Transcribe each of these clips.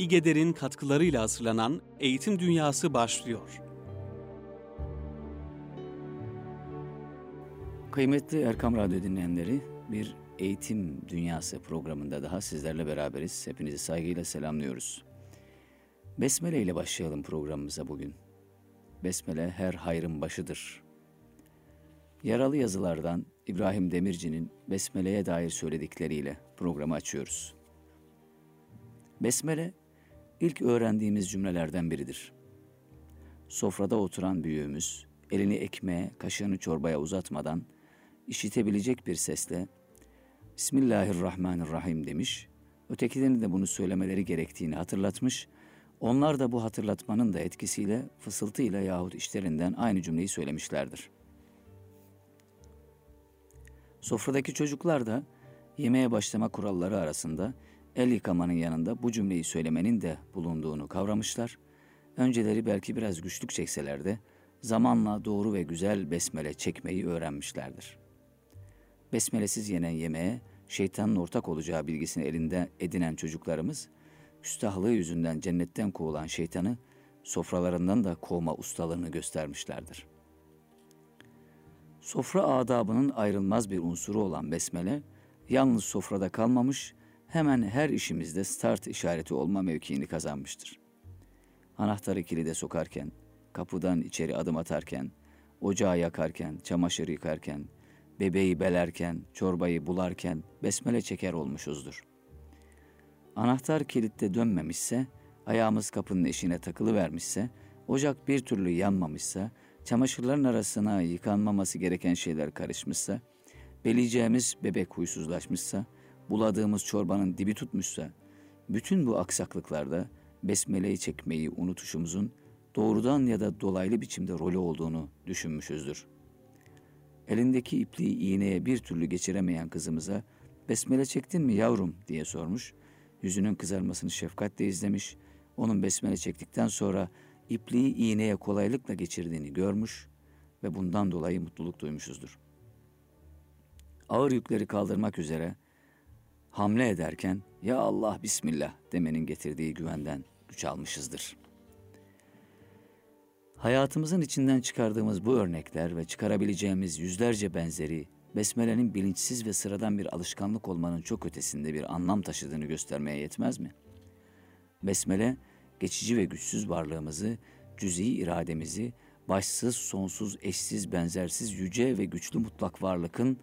İgeder'in katkılarıyla hazırlanan Eğitim Dünyası başlıyor. Kıymetli Erkam Radyo dinleyenleri, bir Eğitim Dünyası programında daha sizlerle beraberiz. Hepinizi saygıyla selamlıyoruz. Besmele ile başlayalım programımıza bugün. Besmele her hayrın başıdır. Yaralı yazılardan İbrahim Demirci'nin Besmele'ye dair söyledikleriyle programı açıyoruz. Besmele, ilk öğrendiğimiz cümlelerden biridir. Sofrada oturan büyüğümüz, elini ekmeğe, kaşığını çorbaya uzatmadan, işitebilecek bir sesle Bismillahirrahmanirrahim demiş, ötekilerin de bunu söylemeleri gerektiğini hatırlatmış, onlar da bu hatırlatmanın da etkisiyle fısıltıyla yahut işlerinden aynı cümleyi söylemişlerdir.'' Sofradaki çocuklar da yemeğe başlama kuralları arasında el yıkamanın yanında bu cümleyi söylemenin de bulunduğunu kavramışlar. Önceleri belki biraz güçlük çekseler de zamanla doğru ve güzel besmele çekmeyi öğrenmişlerdir. Besmelesiz yenen yemeğe şeytanın ortak olacağı bilgisini elinde edinen çocuklarımız, küstahlığı yüzünden cennetten kovulan şeytanı sofralarından da kovma ustalığını göstermişlerdir.'' Sofra adabının ayrılmaz bir unsuru olan besmele, yalnız sofrada kalmamış, hemen her işimizde start işareti olma mevkiini kazanmıştır. Anahtarı kilide sokarken, kapıdan içeri adım atarken, ocağı yakarken, çamaşır yıkarken, bebeği belerken, çorbayı bularken besmele çeker olmuşuzdur. Anahtar kilitte dönmemişse, ayağımız kapının eşiğine takılı vermişse, ocak bir türlü yanmamışsa, çamaşırların arasına yıkanmaması gereken şeyler karışmışsa, beleyeceğimiz bebek huysuzlaşmışsa, buladığımız çorbanın dibi tutmuşsa, bütün bu aksaklıklarda besmeleyi çekmeyi unutuşumuzun doğrudan ya da dolaylı biçimde rolü olduğunu düşünmüşüzdür. Elindeki ipliği iğneye bir türlü geçiremeyen kızımıza besmele çektin mi yavrum diye sormuş. Yüzünün kızarmasını şefkatle izlemiş. Onun besmele çektikten sonra ipliği iğneye kolaylıkla geçirdiğini görmüş ve bundan dolayı mutluluk duymuşuzdur. Ağır yükleri kaldırmak üzere hamle ederken ya Allah Bismillah demenin getirdiği güvenden güç almışızdır. Hayatımızın içinden çıkardığımız bu örnekler ve çıkarabileceğimiz yüzlerce benzeri Besmele'nin bilinçsiz ve sıradan bir alışkanlık olmanın çok ötesinde bir anlam taşıdığını göstermeye yetmez mi? Besmele, geçici ve güçsüz varlığımızı, cüz'i irademizi, başsız, sonsuz, eşsiz, benzersiz, yüce ve güçlü mutlak varlıkın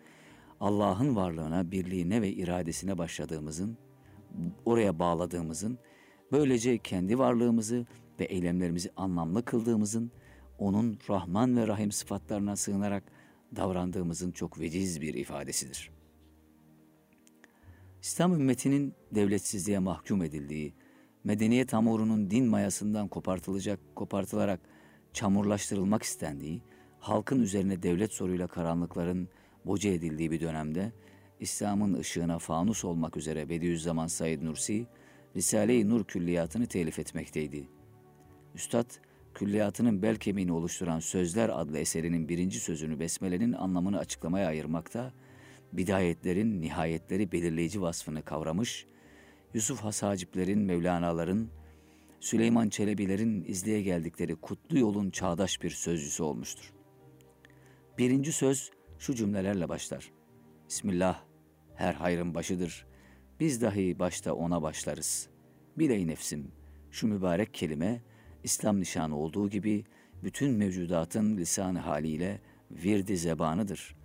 Allah'ın varlığına, birliğine ve iradesine başladığımızın, oraya bağladığımızın, böylece kendi varlığımızı ve eylemlerimizi anlamlı kıldığımızın, onun Rahman ve Rahim sıfatlarına sığınarak davrandığımızın çok veciz bir ifadesidir. İslam ümmetinin devletsizliğe mahkum edildiği, medeniyet hamurunun din mayasından kopartılacak, kopartılarak çamurlaştırılmak istendiği, halkın üzerine devlet soruyla karanlıkların boca edildiği bir dönemde, İslam'ın ışığına fanus olmak üzere Bediüzzaman Said Nursi, Risale-i Nur külliyatını telif etmekteydi. Üstad, külliyatının bel kemiğini oluşturan Sözler adlı eserinin birinci sözünü Besmele'nin anlamını açıklamaya ayırmakta, bidayetlerin nihayetleri belirleyici vasfını kavramış Yusuf Hasaciplerin, Mevlana'ların, Süleyman Çelebilerin izleye geldikleri kutlu yolun çağdaş bir sözcüsü olmuştur. Birinci söz şu cümlelerle başlar. Bismillah, her hayrın başıdır. Biz dahi başta ona başlarız. Biley nefsim, şu mübarek kelime, İslam nişanı olduğu gibi bütün mevcudatın lisanı haliyle virdi zebanıdır.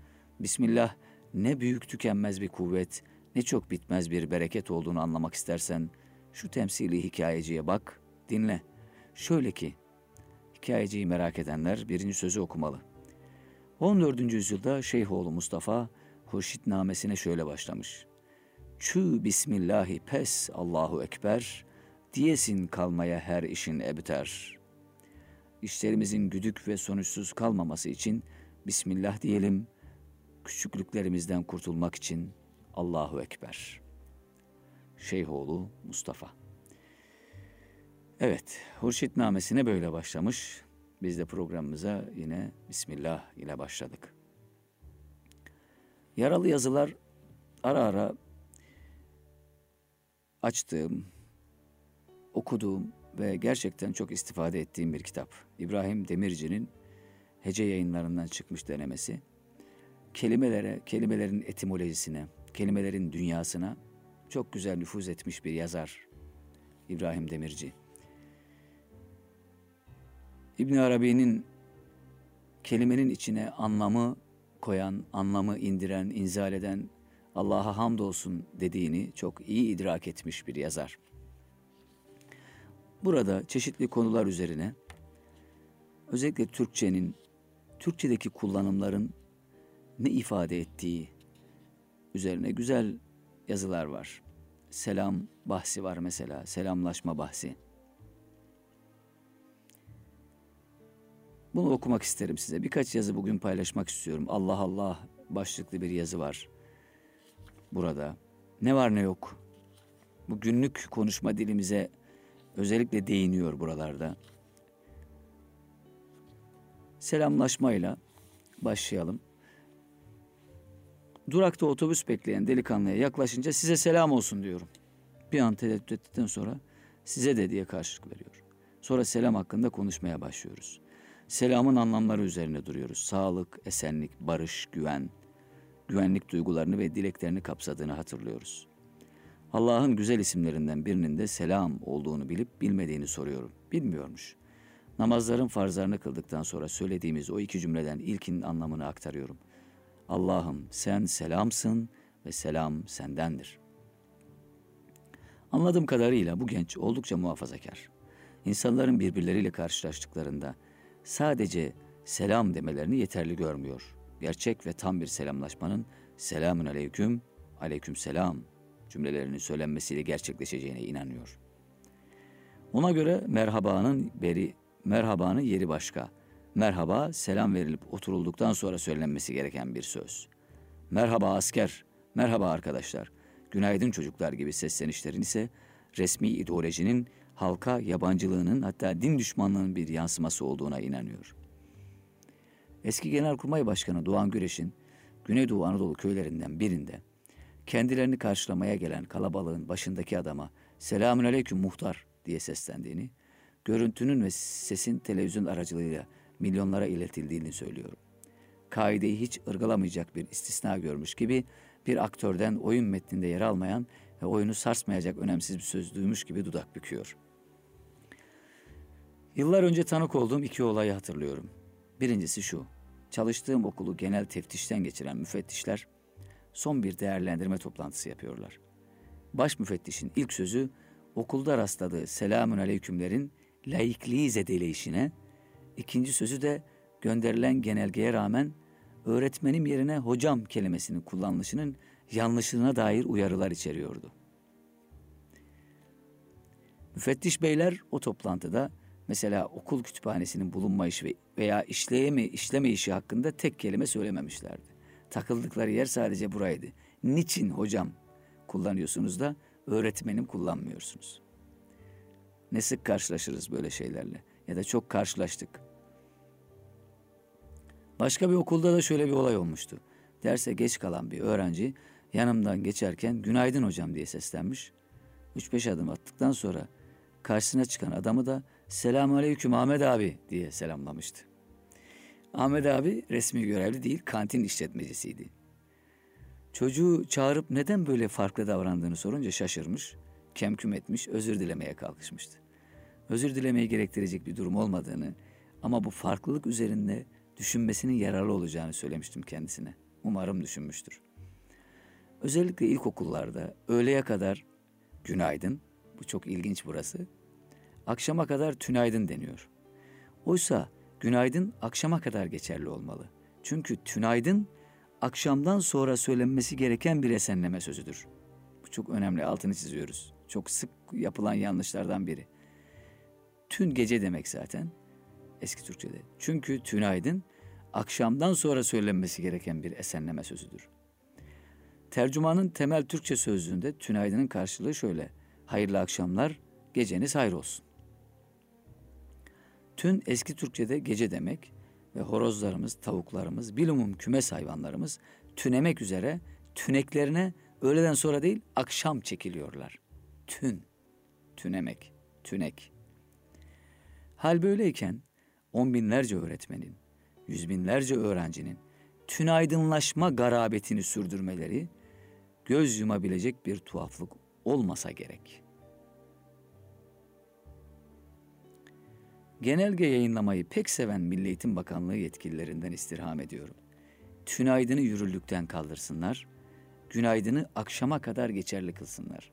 Bismillah, ne büyük tükenmez bir kuvvet, ne çok bitmez bir bereket olduğunu anlamak istersen şu temsili hikayeciye bak, dinle. Şöyle ki, hikayeciyi merak edenler birinci sözü okumalı. 14. yüzyılda Şeyhoğlu Mustafa Hurşit namesine şöyle başlamış. Çü Bismillahi pes Allahu Ekber, diyesin kalmaya her işin ebter. İşlerimizin güdük ve sonuçsuz kalmaması için Bismillah diyelim, küçüklüklerimizden kurtulmak için Allahu Ekber. Şeyhoğlu Mustafa. Evet, Hurşit namesine böyle başlamış. Biz de programımıza yine Bismillah ile başladık. Yaralı yazılar ara ara açtığım, okuduğum ve gerçekten çok istifade ettiğim bir kitap. İbrahim Demirci'nin Hece yayınlarından çıkmış denemesi. Kelimelere, kelimelerin etimolojisine, kelimelerin dünyasına çok güzel nüfuz etmiş bir yazar İbrahim Demirci. İbn Arabi'nin kelimenin içine anlamı koyan, anlamı indiren, inzal eden Allah'a hamdolsun dediğini çok iyi idrak etmiş bir yazar. Burada çeşitli konular üzerine özellikle Türkçenin, Türkçedeki kullanımların ne ifade ettiği üzerine güzel yazılar var. Selam bahsi var mesela, selamlaşma bahsi. Bunu okumak isterim size. Birkaç yazı bugün paylaşmak istiyorum. Allah Allah başlıklı bir yazı var burada. Ne var ne yok. Bu günlük konuşma dilimize özellikle değiniyor buralarda. Selamlaşmayla başlayalım. Durakta otobüs bekleyen delikanlıya yaklaşınca size selam olsun diyorum. Bir an tereddüt ettikten sonra size de diye karşılık veriyor. Sonra selam hakkında konuşmaya başlıyoruz. Selamın anlamları üzerine duruyoruz. Sağlık, esenlik, barış, güven, güvenlik duygularını ve dileklerini kapsadığını hatırlıyoruz. Allah'ın güzel isimlerinden birinin de selam olduğunu bilip bilmediğini soruyorum. Bilmiyormuş. Namazların farzlarını kıldıktan sonra söylediğimiz o iki cümleden ilkinin anlamını aktarıyorum. Allah'ım sen selamsın ve selam sendendir. Anladığım kadarıyla bu genç oldukça muhafazakar. İnsanların birbirleriyle karşılaştıklarında sadece selam demelerini yeterli görmüyor. Gerçek ve tam bir selamlaşmanın selamün aleyküm, aleyküm selam cümlelerinin söylenmesiyle gerçekleşeceğine inanıyor. Ona göre merhabanın beri merhabanın yeri başka. Merhaba selam verilip oturulduktan sonra söylenmesi gereken bir söz. Merhaba asker, merhaba arkadaşlar, günaydın çocuklar gibi seslenişlerin ise resmi ideolojinin halka yabancılığının hatta din düşmanlığının bir yansıması olduğuna inanıyor. Eski Genelkurmay Başkanı Doğan Güreş'in Güneydoğu Anadolu köylerinden birinde kendilerini karşılamaya gelen kalabalığın başındaki adama selamün aleyküm muhtar diye seslendiğini, görüntünün ve sesin televizyon aracılığıyla milyonlara iletildiğini söylüyorum. Kaideyi hiç ırgalamayacak bir istisna görmüş gibi bir aktörden oyun metninde yer almayan ve oyunu sarsmayacak önemsiz bir söz duymuş gibi dudak büküyor. Yıllar önce tanık olduğum iki olayı hatırlıyorum. Birincisi şu, çalıştığım okulu genel teftişten geçiren müfettişler son bir değerlendirme toplantısı yapıyorlar. Baş müfettişin ilk sözü okulda rastladığı selamün aleykümlerin laikliği zedeleyişine, ikinci sözü de gönderilen genelgeye rağmen öğretmenim yerine hocam kelimesinin kullanılışının yanlışlığına dair uyarılar içeriyordu. Müfettiş beyler o toplantıda mesela okul kütüphanesinin bulunmayışı veya işleyemi işlemeyişi hakkında tek kelime söylememişlerdi. Takıldıkları yer sadece buraydı. Niçin hocam kullanıyorsunuz da öğretmenim kullanmıyorsunuz? Ne sık karşılaşırız böyle şeylerle ya da çok karşılaştık. Başka bir okulda da şöyle bir olay olmuştu. Derse geç kalan bir öğrenci yanımdan geçerken günaydın hocam diye seslenmiş. Üç beş adım attıktan sonra karşısına çıkan adamı da selamun aleyküm Ahmet abi diye selamlamıştı. Ahmet abi resmi görevli değil kantin işletmecisiydi. Çocuğu çağırıp neden böyle farklı davrandığını sorunca şaşırmış, kemküm etmiş, özür dilemeye kalkışmıştı. Özür dilemeyi gerektirecek bir durum olmadığını ama bu farklılık üzerinde düşünmesinin yararlı olacağını söylemiştim kendisine. Umarım düşünmüştür. Özellikle ilkokullarda öğleye kadar günaydın, bu çok ilginç burası, akşama kadar tünaydın deniyor. Oysa günaydın akşama kadar geçerli olmalı. Çünkü tünaydın akşamdan sonra söylenmesi gereken bir esenleme sözüdür. Bu çok önemli, altını çiziyoruz. Çok sık yapılan yanlışlardan biri. Tün gece demek zaten eski Türkçe'de. Çünkü tünaydın akşamdan sonra söylenmesi gereken bir esenleme sözüdür. Tercümanın temel Türkçe sözlüğünde tünaydının karşılığı şöyle. Hayırlı akşamlar, geceniz hayır olsun. Tün eski Türkçe'de gece demek ve horozlarımız, tavuklarımız, bilumum kümes hayvanlarımız tünemek üzere tüneklerine öğleden sonra değil akşam çekiliyorlar. Tün, tünemek. tünek. Hal böyleyken on binlerce öğretmenin, yüz binlerce öğrencinin tünaydınlaşma garabetini sürdürmeleri göz yumabilecek bir tuhaflık olmasa gerek. Genelge yayınlamayı pek seven Milli Eğitim Bakanlığı yetkililerinden istirham ediyorum. Tünaydını yürürlükten kaldırsınlar, günaydını akşama kadar geçerli kılsınlar.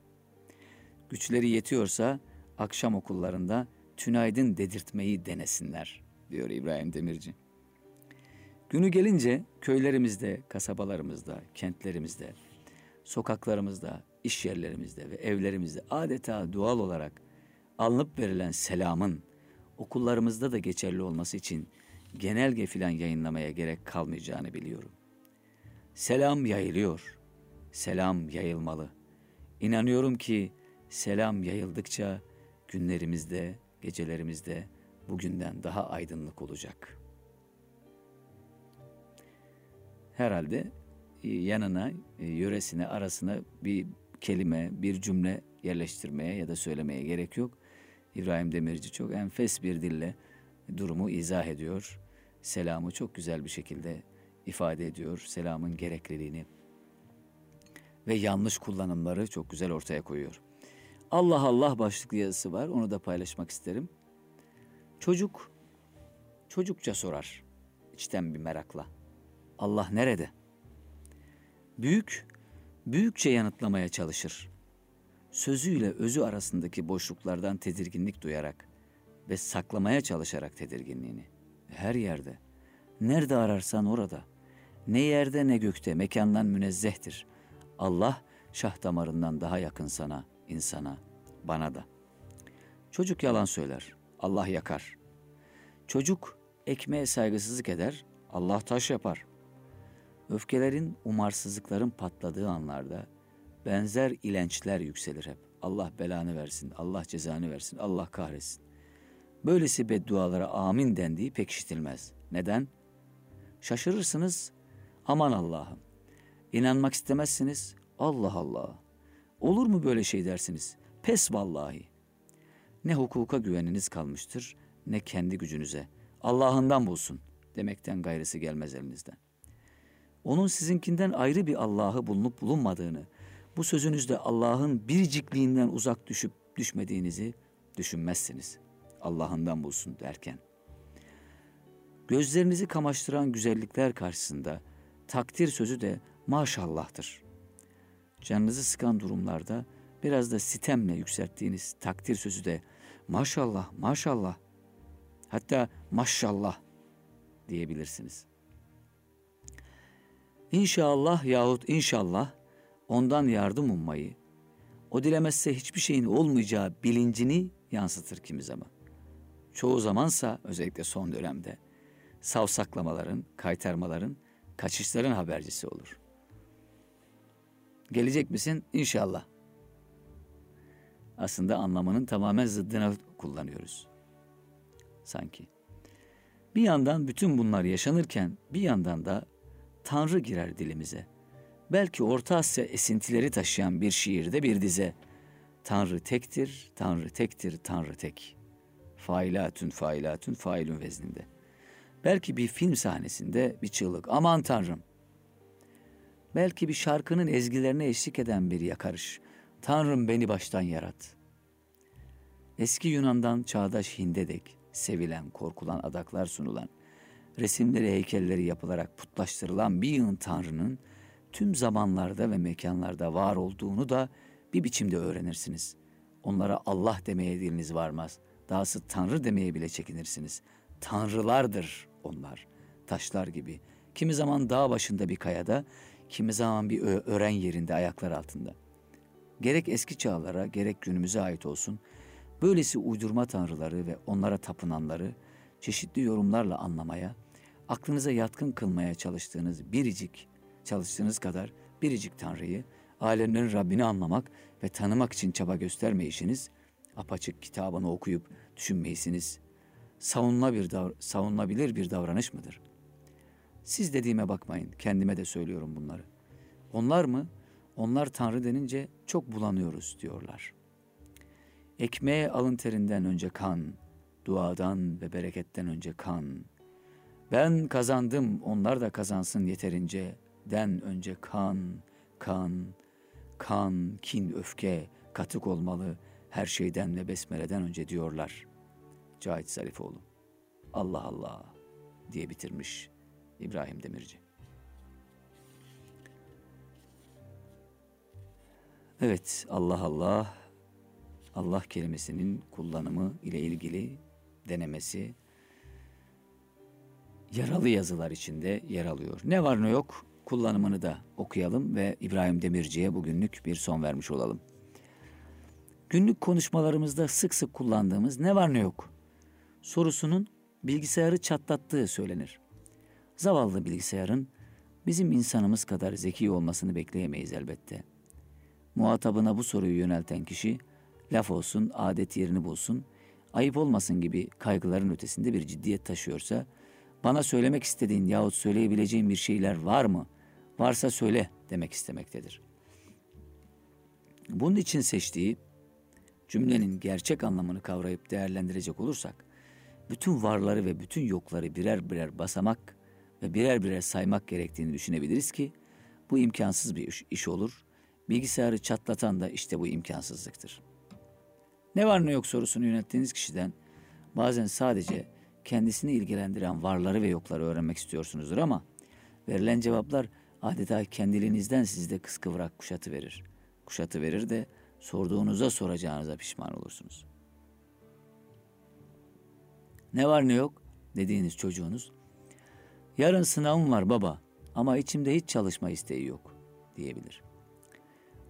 Güçleri yetiyorsa akşam okullarında tünaydın dedirtmeyi denesinler, diyor İbrahim Demirci. Günü gelince köylerimizde, kasabalarımızda, kentlerimizde, sokaklarımızda, iş yerlerimizde ve evlerimizde adeta doğal olarak alınıp verilen selamın okullarımızda da geçerli olması için genelge filan yayınlamaya gerek kalmayacağını biliyorum. Selam yayılıyor. Selam yayılmalı. İnanıyorum ki selam yayıldıkça günlerimizde, gecelerimizde bugünden daha aydınlık olacak. Herhalde yanına, e, yöresine, arasına bir kelime, bir cümle yerleştirmeye ya da söylemeye gerek yok. İbrahim Demirci çok enfes bir dille durumu izah ediyor. Selamı çok güzel bir şekilde ifade ediyor. Selamın gerekliliğini ve yanlış kullanımları çok güzel ortaya koyuyor. Allah Allah başlıklı yazısı var. Onu da paylaşmak isterim. Çocuk çocukça sorar içten bir merakla. Allah nerede? Büyük büyükçe yanıtlamaya çalışır. Sözüyle özü arasındaki boşluklardan tedirginlik duyarak ve saklamaya çalışarak tedirginliğini. Her yerde. Nerede ararsan orada. Ne yerde ne gökte mekandan münezzehtir. Allah şah damarından daha yakın sana, insana, bana da. Çocuk yalan söyler, Allah yakar. Çocuk ekmeğe saygısızlık eder, Allah taş yapar. Öfkelerin, umarsızlıkların patladığı anlarda benzer ilençler yükselir hep. Allah belanı versin, Allah cezanı versin, Allah kahretsin. Böylesi beddualara amin dendiği pek işitilmez. Neden? Şaşırırsınız, aman Allah'ım. İnanmak istemezsiniz, Allah Allah. Olur mu böyle şey dersiniz? Pes vallahi. Ne hukuka güveniniz kalmıştır, ne kendi gücünüze. Allah'ından bulsun demekten gayrısı gelmez elinizden. Onun sizinkinden ayrı bir Allah'ı bulunup bulunmadığını, bu sözünüzde Allah'ın biricikliğinden uzak düşüp düşmediğinizi düşünmezsiniz. Allah'ından bulsun derken. Gözlerinizi kamaştıran güzellikler karşısında takdir sözü de maşallah'tır. Canınızı sıkan durumlarda biraz da sitemle yükselttiğiniz takdir sözü de maşallah, maşallah, hatta maşallah diyebilirsiniz. İnşallah yahut inşallah ondan yardım ummayı, o dilemezse hiçbir şeyin olmayacağı bilincini yansıtır kimi zaman. Çoğu zamansa özellikle son dönemde savsaklamaların, kaytarmaların, kaçışların habercisi olur. Gelecek misin? İnşallah. Aslında anlamının tamamen zıddına kullanıyoruz. Sanki. Bir yandan bütün bunlar yaşanırken bir yandan da Tanrı girer dilimize. Belki Orta Asya esintileri taşıyan bir şiirde bir dize. Tanrı tektir, Tanrı tektir, Tanrı tek. Failatün failatün failün vezninde. Belki bir film sahnesinde bir çığlık. Aman Tanrım. Belki bir şarkının ezgilerine eşlik eden bir yakarış. Tanrım beni baştan yarat. Eski Yunan'dan çağdaş Hind'e dek sevilen, korkulan adaklar sunulan, resimleri, heykelleri yapılarak putlaştırılan bir yığın Tanrı'nın tüm zamanlarda ve mekanlarda var olduğunu da bir biçimde öğrenirsiniz. Onlara Allah demeye diliniz varmaz. Dahası Tanrı demeye bile çekinirsiniz. Tanrılardır onlar. Taşlar gibi. Kimi zaman dağ başında bir kayada, kimi zaman bir ören yerinde ayaklar altında. Gerek eski çağlara gerek günümüze ait olsun, böylesi uydurma tanrıları ve onlara tapınanları çeşitli yorumlarla anlamaya, aklınıza yatkın kılmaya çalıştığınız biricik, çalıştığınız kadar biricik Tanrı'yı, alemlerin Rabbini anlamak ve tanımak için çaba göstermeyişiniz, apaçık kitabını okuyup düşünmeyisiniz, savunulabilir, davr savunulabilir bir davranış mıdır? Siz dediğime bakmayın, kendime de söylüyorum bunları. Onlar mı? Onlar Tanrı denince çok bulanıyoruz diyorlar. Ekmeğe alın terinden önce kan, duadan ve bereketten önce kan. Ben kazandım, onlar da kazansın yeterince. Den önce kan, kan, kan, kin, öfke, katık olmalı her şeyden ve besmeleden önce diyorlar. Cahit Zarifoğlu. Allah Allah diye bitirmiş İbrahim Demirci. Evet Allah Allah Allah kelimesinin kullanımı ile ilgili denemesi yaralı yazılar içinde yer alıyor. Ne var ne yok kullanımını da okuyalım ve İbrahim Demirci'ye bugünlük bir son vermiş olalım. Günlük konuşmalarımızda sık sık kullandığımız ne var ne yok sorusunun bilgisayarı çatlattığı söylenir. Zavallı bilgisayarın bizim insanımız kadar zeki olmasını bekleyemeyiz elbette. Muhatabına bu soruyu yönelten kişi laf olsun, adet yerini bulsun, ayıp olmasın gibi kaygıların ötesinde bir ciddiyet taşıyorsa, bana söylemek istediğin yahut söyleyebileceğin bir şeyler var mı? Varsa söyle demek istemektedir. Bunun için seçtiği cümlenin gerçek anlamını kavrayıp değerlendirecek olursak, bütün varları ve bütün yokları birer birer basamak ve birer birer saymak gerektiğini düşünebiliriz ki bu imkansız bir iş, iş olur. Bilgisayarı çatlatan da işte bu imkansızlıktır. Ne var ne yok sorusunu yönettiğiniz kişiden bazen sadece kendisini ilgilendiren varları ve yokları öğrenmek istiyorsunuzdur ama verilen cevaplar adeta kendiliğinizden sizde kıskıvrak kuşatı verir. Kuşatı verir de sorduğunuza soracağınıza pişman olursunuz. Ne var ne yok dediğiniz çocuğunuz yarın sınavım var baba ama içimde hiç çalışma isteği yok diyebilir.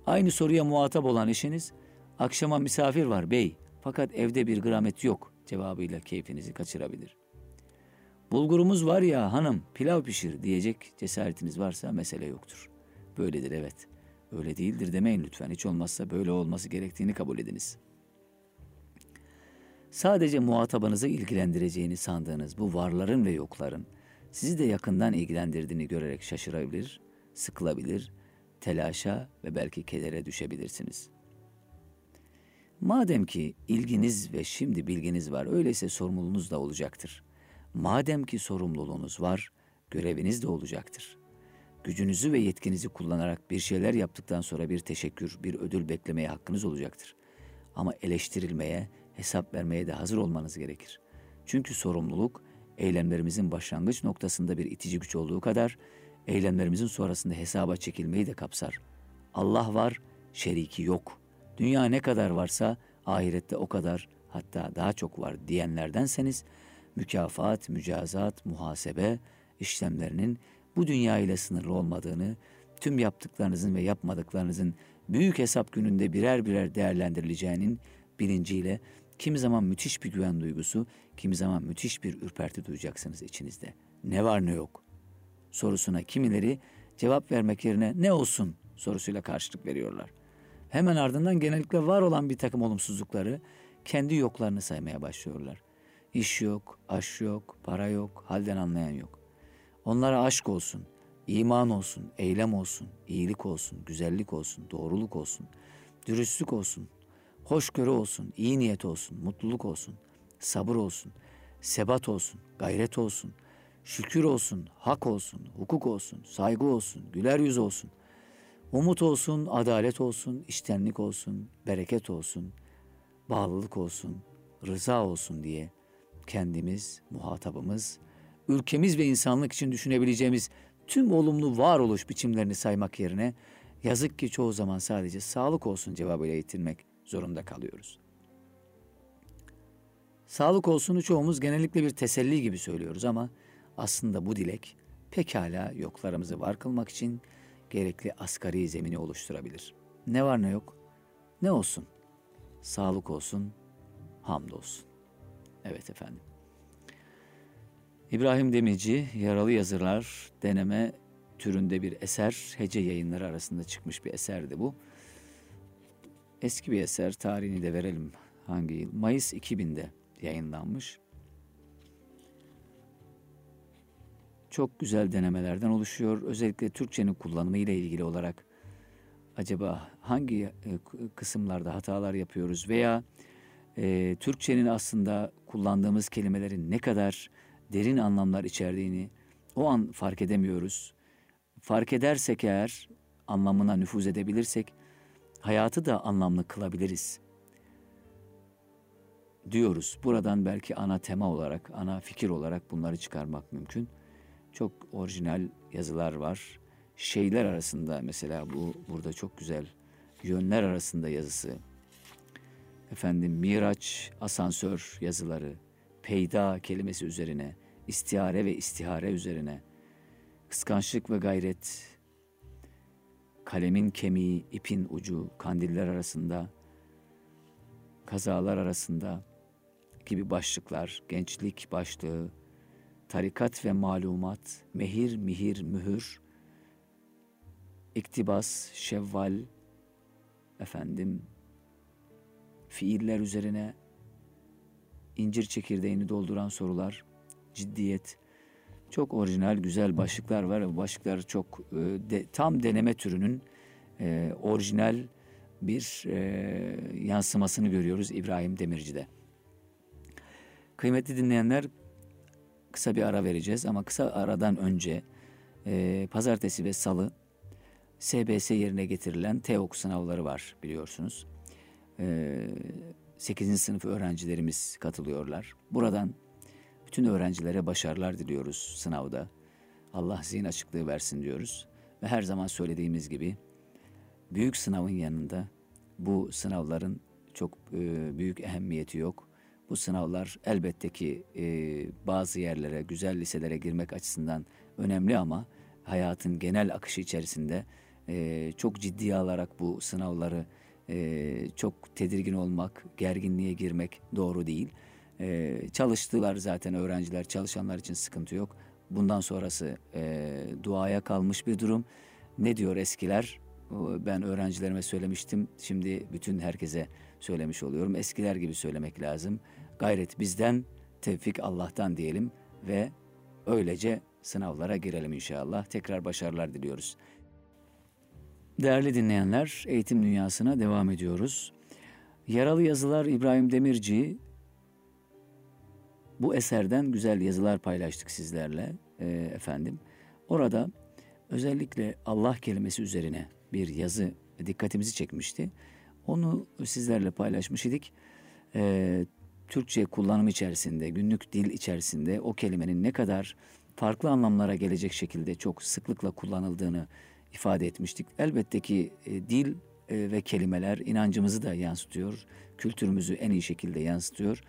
Aynı soruya muhatap olan eşiniz akşama misafir var bey fakat evde bir gram et yok cevabıyla keyfinizi kaçırabilir. Bulgurumuz var ya hanım pilav pişir diyecek cesaretiniz varsa mesele yoktur. Böyledir evet. Öyle değildir demeyin lütfen. Hiç olmazsa böyle olması gerektiğini kabul ediniz. Sadece muhatabınızı ilgilendireceğini sandığınız bu varların ve yokların sizi de yakından ilgilendirdiğini görerek şaşırabilir, sıkılabilir, telaşa ve belki kedere düşebilirsiniz. Madem ki ilginiz ve şimdi bilginiz var, öyleyse sorumluluğunuz da olacaktır. Madem ki sorumluluğunuz var, göreviniz de olacaktır. Gücünüzü ve yetkinizi kullanarak bir şeyler yaptıktan sonra bir teşekkür, bir ödül beklemeye hakkınız olacaktır. Ama eleştirilmeye, hesap vermeye de hazır olmanız gerekir. Çünkü sorumluluk eylemlerimizin başlangıç noktasında bir itici güç olduğu kadar eylemlerimizin sonrasında hesaba çekilmeyi de kapsar. Allah var, şeriki yok. Dünya ne kadar varsa ahirette o kadar hatta daha çok var diyenlerdenseniz mükafat, mücazat, muhasebe işlemlerinin bu dünya ile sınırlı olmadığını, tüm yaptıklarınızın ve yapmadıklarınızın büyük hesap gününde birer birer değerlendirileceğinin bilinciyle kimi zaman müthiş bir güven duygusu, kimi zaman müthiş bir ürperti duyacaksınız içinizde. Ne var ne yok sorusuna kimileri cevap vermek yerine ne olsun sorusuyla karşılık veriyorlar. Hemen ardından genellikle var olan bir takım olumsuzlukları kendi yoklarını saymaya başlıyorlar. İş yok, aş yok, para yok, halden anlayan yok. Onlara aşk olsun, iman olsun, eylem olsun, iyilik olsun, güzellik olsun, doğruluk olsun, dürüstlük olsun, hoşgörü olsun, iyi niyet olsun, mutluluk olsun, sabır olsun, sebat olsun, gayret olsun, şükür olsun, hak olsun, hukuk olsun, saygı olsun, güler yüz olsun, umut olsun, adalet olsun, iştenlik olsun, bereket olsun, bağlılık olsun, rıza olsun diye kendimiz, muhatabımız, ülkemiz ve insanlık için düşünebileceğimiz tüm olumlu varoluş biçimlerini saymak yerine yazık ki çoğu zaman sadece sağlık olsun cevabıyla yitirmek zorunda kalıyoruz. Sağlık olsunu çoğumuz genellikle bir teselli gibi söylüyoruz ama aslında bu dilek pekala yoklarımızı var kılmak için gerekli asgari zemini oluşturabilir. Ne var ne yok? Ne olsun? Sağlık olsun, hamdolsun. Evet efendim. İbrahim Demirci, Yaralı Yazılar deneme türünde bir eser, hece yayınları arasında çıkmış bir eserdi bu. Eski bir eser, tarihini de verelim hangi yıl? Mayıs 2000'de yayınlanmış. Çok güzel denemelerden oluşuyor. Özellikle Türkçenin kullanımı ile ilgili olarak acaba hangi e, kısımlarda hatalar yapıyoruz veya e, Türkçenin aslında kullandığımız kelimelerin ne kadar derin anlamlar içerdiğini o an fark edemiyoruz. Fark edersek eğer, anlamına nüfuz edebilirsek, hayatı da anlamlı kılabiliriz. Diyoruz. Buradan belki ana tema olarak, ana fikir olarak bunları çıkarmak mümkün. Çok orijinal yazılar var. Şeyler arasında mesela bu burada çok güzel yönler arasında yazısı. Efendim Miraç, asansör yazıları, peyda kelimesi üzerine, istihare ve istihare üzerine, kıskançlık ve gayret, kalemin kemiği, ipin ucu, kandiller arasında, kazalar arasında gibi başlıklar, gençlik başlığı, tarikat ve malumat, mehir, mihir, mühür, iktibas, şevval, efendim, fiiller üzerine incir çekirdeğini dolduran sorular, ciddiyet, çok orijinal güzel başlıklar var. Bu başlıklar çok e, de, tam deneme türünün e, orijinal bir e, yansımasını görüyoruz İbrahim Demirci'de. Kıymetli dinleyenler kısa bir ara vereceğiz ama kısa aradan önce e, pazartesi ve salı SBS yerine getirilen TEOK sınavları var biliyorsunuz. E, 8. sınıf öğrencilerimiz katılıyorlar. Buradan bütün öğrencilere başarılar diliyoruz sınavda. Allah zihin açıklığı versin diyoruz. Ve her zaman söylediğimiz gibi büyük sınavın yanında bu sınavların çok e, büyük ehemmiyeti yok. Bu sınavlar elbette ki e, bazı yerlere, güzel liselere girmek açısından önemli ama hayatın genel akışı içerisinde e, çok ciddiye alarak bu sınavları e, çok tedirgin olmak, gerginliğe girmek doğru değil. E, çalıştılar zaten öğrenciler, çalışanlar için sıkıntı yok. Bundan sonrası e, duaya kalmış bir durum. Ne diyor eskiler? Ben öğrencilerime söylemiştim. Şimdi bütün herkese söylemiş oluyorum. Eskiler gibi söylemek lazım. Gayret bizden, tevfik Allah'tan diyelim ve öylece sınavlara girelim inşallah. Tekrar başarılar diliyoruz. Değerli dinleyenler, eğitim dünyasına devam ediyoruz. Yaralı yazılar İbrahim Demirci bu eserden güzel yazılar paylaştık sizlerle e, efendim. Orada özellikle Allah kelimesi üzerine bir yazı dikkatimizi çekmişti. Onu sizlerle paylaşmış idik. E, Türkçe kullanım içerisinde, günlük dil içerisinde o kelimenin ne kadar farklı anlamlara gelecek şekilde çok sıklıkla kullanıldığını ifade etmiştik. Elbette ki e, dil e, ve kelimeler inancımızı da yansıtıyor, kültürümüzü en iyi şekilde yansıtıyor.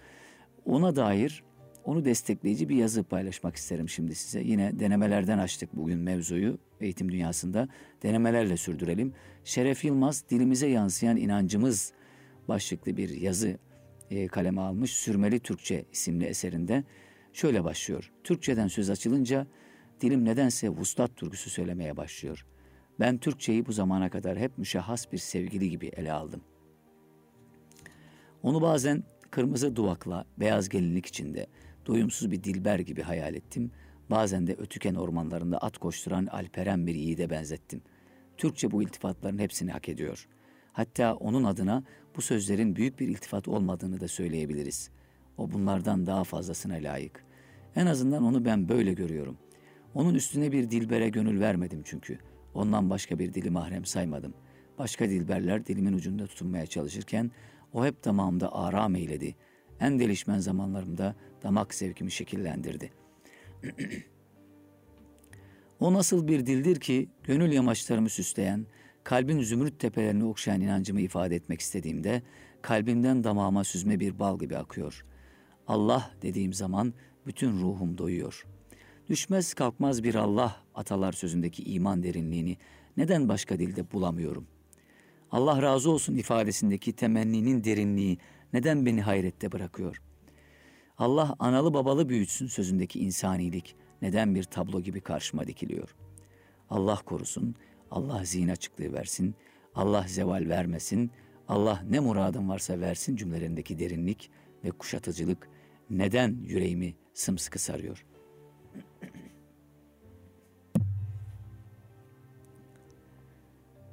Ona dair onu destekleyici bir yazı paylaşmak isterim şimdi size. Yine denemelerden açtık bugün mevzuyu eğitim dünyasında. Denemelerle sürdürelim. Şeref Yılmaz dilimize yansıyan inancımız başlıklı bir yazı e, kaleme almış. Sürmeli Türkçe isimli eserinde şöyle başlıyor. Türkçeden söz açılınca dilim nedense vuslat türküsü söylemeye başlıyor. Ben Türkçeyi bu zamana kadar hep müşahhas bir sevgili gibi ele aldım. Onu bazen kırmızı duvakla, beyaz gelinlik içinde, doyumsuz bir dilber gibi hayal ettim. Bazen de ötüken ormanlarında at koşturan alperen bir yiğide benzettim. Türkçe bu iltifatların hepsini hak ediyor. Hatta onun adına bu sözlerin büyük bir iltifat olmadığını da söyleyebiliriz. O bunlardan daha fazlasına layık. En azından onu ben böyle görüyorum. Onun üstüne bir dilbere gönül vermedim çünkü. Ondan başka bir dili mahrem saymadım. Başka dilberler dilimin ucunda tutunmaya çalışırken o hep damağımda aram eyledi. En delişmen zamanlarımda damak zevkimi şekillendirdi. o nasıl bir dildir ki gönül yamaçlarımı süsleyen, kalbin zümrüt tepelerini okşayan inancımı ifade etmek istediğimde kalbimden damağıma süzme bir bal gibi akıyor. Allah dediğim zaman bütün ruhum doyuyor. Düşmez kalkmaz bir Allah atalar sözündeki iman derinliğini neden başka dilde bulamıyorum? Allah razı olsun ifadesindeki temenninin derinliği neden beni hayrette bırakıyor? Allah analı babalı büyütsün sözündeki insanilik neden bir tablo gibi karşıma dikiliyor? Allah korusun, Allah zihin açıklığı versin, Allah zeval vermesin, Allah ne muradın varsa versin cümlelerindeki derinlik ve kuşatıcılık neden yüreğimi sımsıkı sarıyor?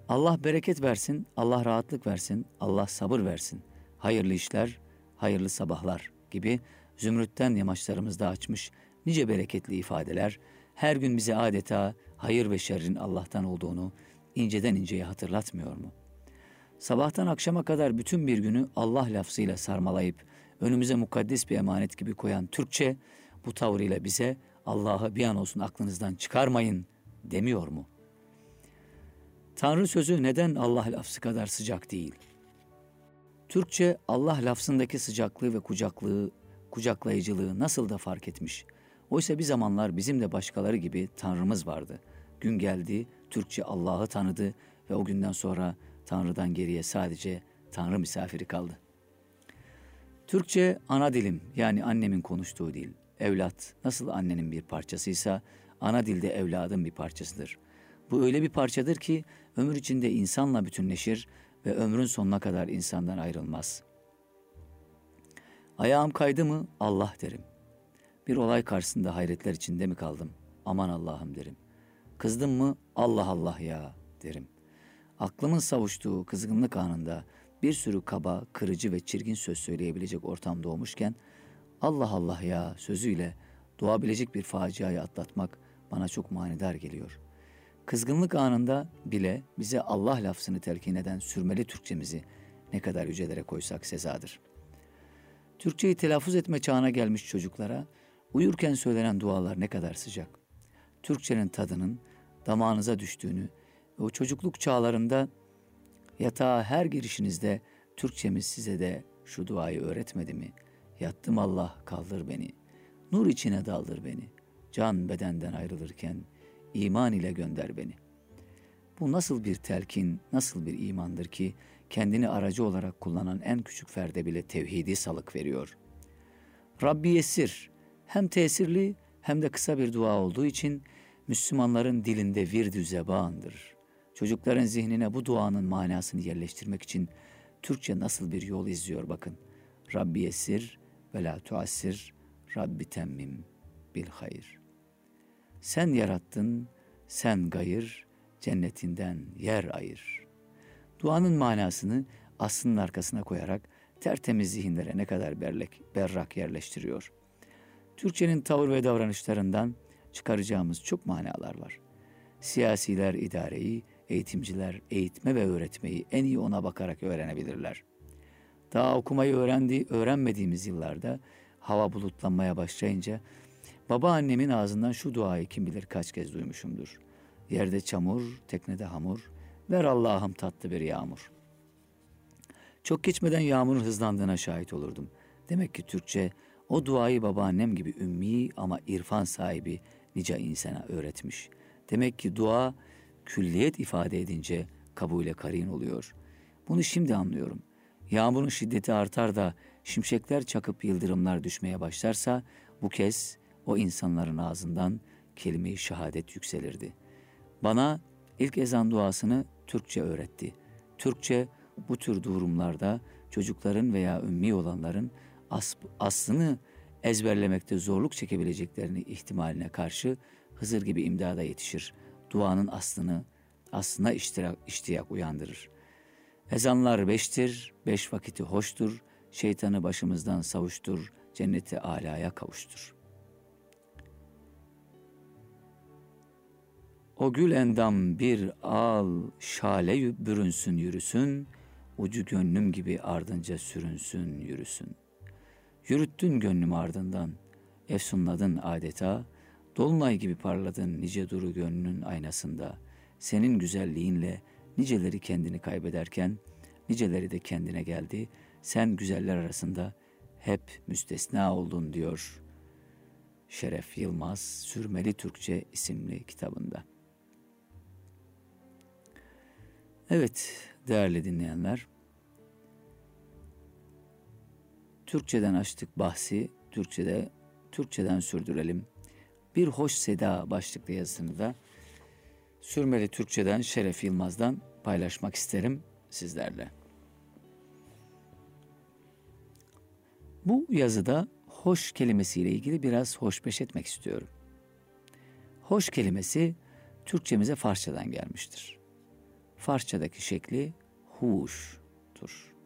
Allah bereket versin, Allah rahatlık versin, Allah sabır versin. Hayırlı işler, hayırlı sabahlar gibi zümrütten yamaçlarımızda açmış nice bereketli ifadeler her gün bize adeta hayır ve şerrin Allah'tan olduğunu inceden inceye hatırlatmıyor mu? Sabahtan akşama kadar bütün bir günü Allah lafzıyla sarmalayıp önümüze mukaddes bir emanet gibi koyan Türkçe bu tavrıyla bize Allah'ı bir an olsun aklınızdan çıkarmayın demiyor mu? Tanrı sözü neden Allah lafzı kadar sıcak değil? Türkçe Allah lafzındaki sıcaklığı ve kucaklığı, kucaklayıcılığı nasıl da fark etmiş. Oysa bir zamanlar bizim de başkaları gibi Tanrımız vardı. Gün geldi, Türkçe Allah'ı tanıdı ve o günden sonra Tanrı'dan geriye sadece Tanrı misafiri kaldı. Türkçe ana dilim yani annemin konuştuğu dil. Evlat nasıl annenin bir parçasıysa ana dilde evladın bir parçasıdır. Bu öyle bir parçadır ki ömür içinde insanla bütünleşir ve ömrün sonuna kadar insandan ayrılmaz. Ayağım kaydı mı Allah derim. Bir olay karşısında hayretler içinde mi kaldım? Aman Allah'ım derim. Kızdım mı Allah Allah ya derim. Aklımın savuştuğu kızgınlık anında bir sürü kaba, kırıcı ve çirkin söz söyleyebilecek ortam doğmuşken Allah Allah ya sözüyle doğabilecek bir faciayı atlatmak bana çok manidar geliyor. Kızgınlık anında bile bize Allah lafzını telkin eden sürmeli Türkçemizi ne kadar yücelere koysak sezadır. Türkçeyi telaffuz etme çağına gelmiş çocuklara uyurken söylenen dualar ne kadar sıcak. Türkçenin tadının damağınıza düştüğünü ve o çocukluk çağlarında yatağa her girişinizde Türkçemiz size de şu duayı öğretmedi mi? Yattım Allah kaldır beni, nur içine daldır beni, can bedenden ayrılırken iman ile gönder beni. Bu nasıl bir telkin, nasıl bir imandır ki kendini aracı olarak kullanan en küçük ferde bile tevhidi salık veriyor. Rabbi Yesir hem tesirli hem de kısa bir dua olduğu için Müslümanların dilinde virdü zebandır. Çocukların zihnine bu duanın manasını yerleştirmek için Türkçe nasıl bir yol izliyor bakın. Rabbi Yesir ve la tuassir, Rabbi temmim bil hayır. Sen yarattın, sen gayır, cennetinden yer ayır. Duanın manasını aslının arkasına koyarak tertemiz zihinlere ne kadar berlek, berrak yerleştiriyor. Türkçenin tavır ve davranışlarından çıkaracağımız çok manalar var. Siyasiler idareyi, eğitimciler eğitme ve öğretmeyi en iyi ona bakarak öğrenebilirler. Daha okumayı öğrendi, öğrenmediğimiz yıllarda hava bulutlanmaya başlayınca babaannemin ağzından şu duayı kim bilir kaç kez duymuşumdur. Yerde çamur, teknede hamur, ver Allah'ım tatlı bir yağmur. Çok geçmeden yağmurun hızlandığına şahit olurdum. Demek ki Türkçe o duayı babaannem gibi ümmi ama irfan sahibi nice insana öğretmiş. Demek ki dua külliyet ifade edince kabule karin oluyor. Bunu şimdi anlıyorum. Yağmurun şiddeti artar da şimşekler çakıp yıldırımlar düşmeye başlarsa bu kez o insanların ağzından kelime-i şehadet yükselirdi. Bana ilk ezan duasını Türkçe öğretti. Türkçe bu tür durumlarda çocukların veya ümmi olanların as aslını ezberlemekte zorluk çekebileceklerini ihtimaline karşı Hızır gibi imdada yetişir. Duanın aslını, aslına iştirak, iştiyak uyandırır. Ezanlar beştir, beş vakiti hoştur, şeytanı başımızdan savuştur, cenneti alaya kavuştur. O gül endam bir al, şale bürünsün yürüsün, ucu gönlüm gibi ardınca sürünsün yürüsün. Yürüttün gönlüm ardından, efsunladın adeta, dolunay gibi parladın nice duru gönlünün aynasında. Senin güzelliğinle niceleri kendini kaybederken, niceleri de kendine geldi. Sen güzeller arasında hep müstesna oldun diyor Şeref Yılmaz Sürmeli Türkçe isimli kitabında. Evet değerli dinleyenler, Türkçeden açtık bahsi, Türkçede Türkçeden sürdürelim. Bir hoş seda başlıklı yazısını da Sürmeli Türkçeden Şeref Yılmaz'dan paylaşmak isterim sizlerle. Bu yazıda hoş kelimesiyle ilgili biraz hoşbeş etmek istiyorum. Hoş kelimesi Türkçemize Farsçadan gelmiştir. Farsçadaki şekli huştur.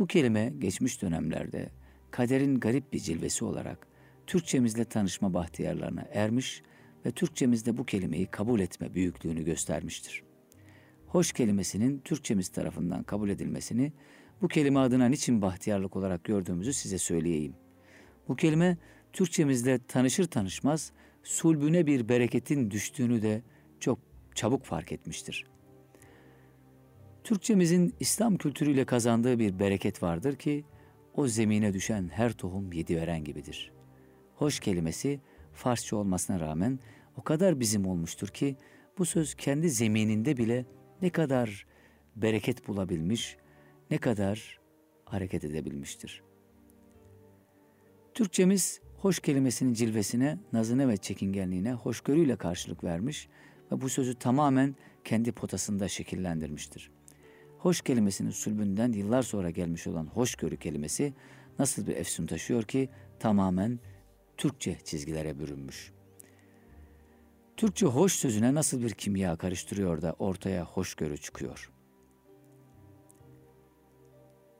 Bu kelime geçmiş dönemlerde kaderin garip bir cilvesi olarak Türkçemizle tanışma bahtiyarlarına ermiş ve Türkçemizde bu kelimeyi kabul etme büyüklüğünü göstermiştir. Hoş kelimesinin Türkçemiz tarafından kabul edilmesini bu kelime adına niçin bahtiyarlık olarak gördüğümüzü size söyleyeyim. Bu kelime Türkçemizde tanışır tanışmaz sulbüne bir bereketin düştüğünü de çok çabuk fark etmiştir. Türkçemizin İslam kültürüyle kazandığı bir bereket vardır ki o zemine düşen her tohum yedi veren gibidir. Hoş kelimesi Farsça olmasına rağmen o kadar bizim olmuştur ki bu söz kendi zemininde bile ne kadar bereket bulabilmiş, ne kadar hareket edebilmiştir. Türkçemiz hoş kelimesinin cilvesine, nazına ve çekingenliğine hoşgörüyle karşılık vermiş ve bu sözü tamamen kendi potasında şekillendirmiştir. Hoş kelimesinin sülbünden yıllar sonra gelmiş olan hoşgörü kelimesi nasıl bir efsun taşıyor ki tamamen Türkçe çizgilere bürünmüş. Türkçe hoş sözüne nasıl bir kimya karıştırıyor da ortaya hoşgörü çıkıyor.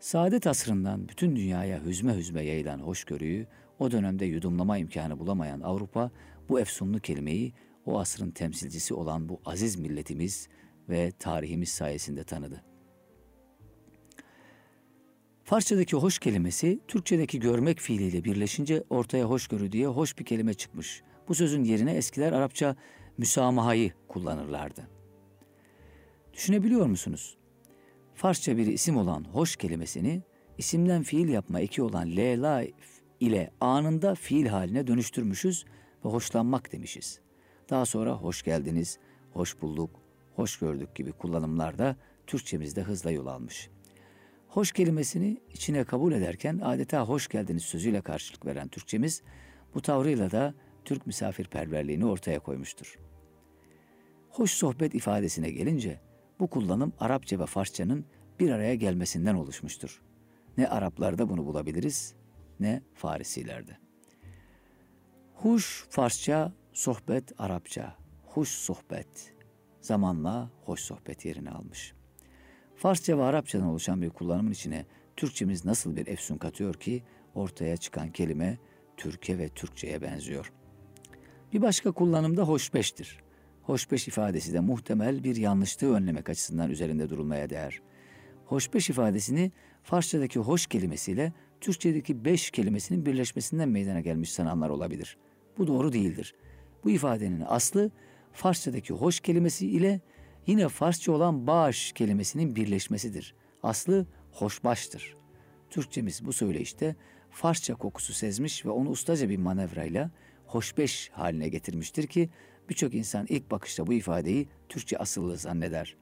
Saadet asrından bütün dünyaya hüzme hüzme yayılan hoşgörüyü o dönemde yudumlama imkanı bulamayan Avrupa bu efsunlu kelimeyi o asrın temsilcisi olan bu aziz milletimiz ve tarihimiz sayesinde tanıdı. Farsçadaki hoş kelimesi Türkçedeki görmek fiiliyle birleşince ortaya hoşgörü diye hoş bir kelime çıkmış. Bu sözün yerine eskiler Arapça müsamahayı kullanırlardı. Düşünebiliyor musunuz? Farsça bir isim olan hoş kelimesini isimden fiil yapma eki olan lela ile anında fiil haline dönüştürmüşüz ve hoşlanmak demişiz. Daha sonra hoş geldiniz, hoş bulduk, hoş gördük gibi kullanımlar da Türkçemizde hızla yol almış.'' Hoş kelimesini içine kabul ederken adeta hoş geldiniz sözüyle karşılık veren Türkçemiz bu tavrıyla da Türk misafirperverliğini ortaya koymuştur. Hoş sohbet ifadesine gelince bu kullanım Arapça ve Farsçanın bir araya gelmesinden oluşmuştur. Ne Araplarda bunu bulabiliriz ne Farisilerde. Huş Farsça, sohbet Arapça. Huş sohbet zamanla hoş sohbet yerini almış.'' Farsça ve Arapçadan oluşan bir kullanımın içine Türkçemiz nasıl bir efsun katıyor ki ortaya çıkan kelime Türkiye ve Türkçe'ye benziyor. Bir başka kullanımda hoşbeştir. Hoşbeş ifadesi de muhtemel bir yanlışlığı önlemek açısından üzerinde durulmaya değer. Hoşbeş ifadesini Farsçadaki hoş kelimesiyle Türkçedeki beş kelimesinin birleşmesinden meydana gelmiş sananlar olabilir. Bu doğru değildir. Bu ifadenin aslı Farsçadaki hoş kelimesi ile yine Farsça olan bağış kelimesinin birleşmesidir. Aslı hoşbaştır. Türkçemiz bu söyleyişte Farsça kokusu sezmiş ve onu ustaca bir manevrayla hoşbeş haline getirmiştir ki birçok insan ilk bakışta bu ifadeyi Türkçe asıllı zanneder.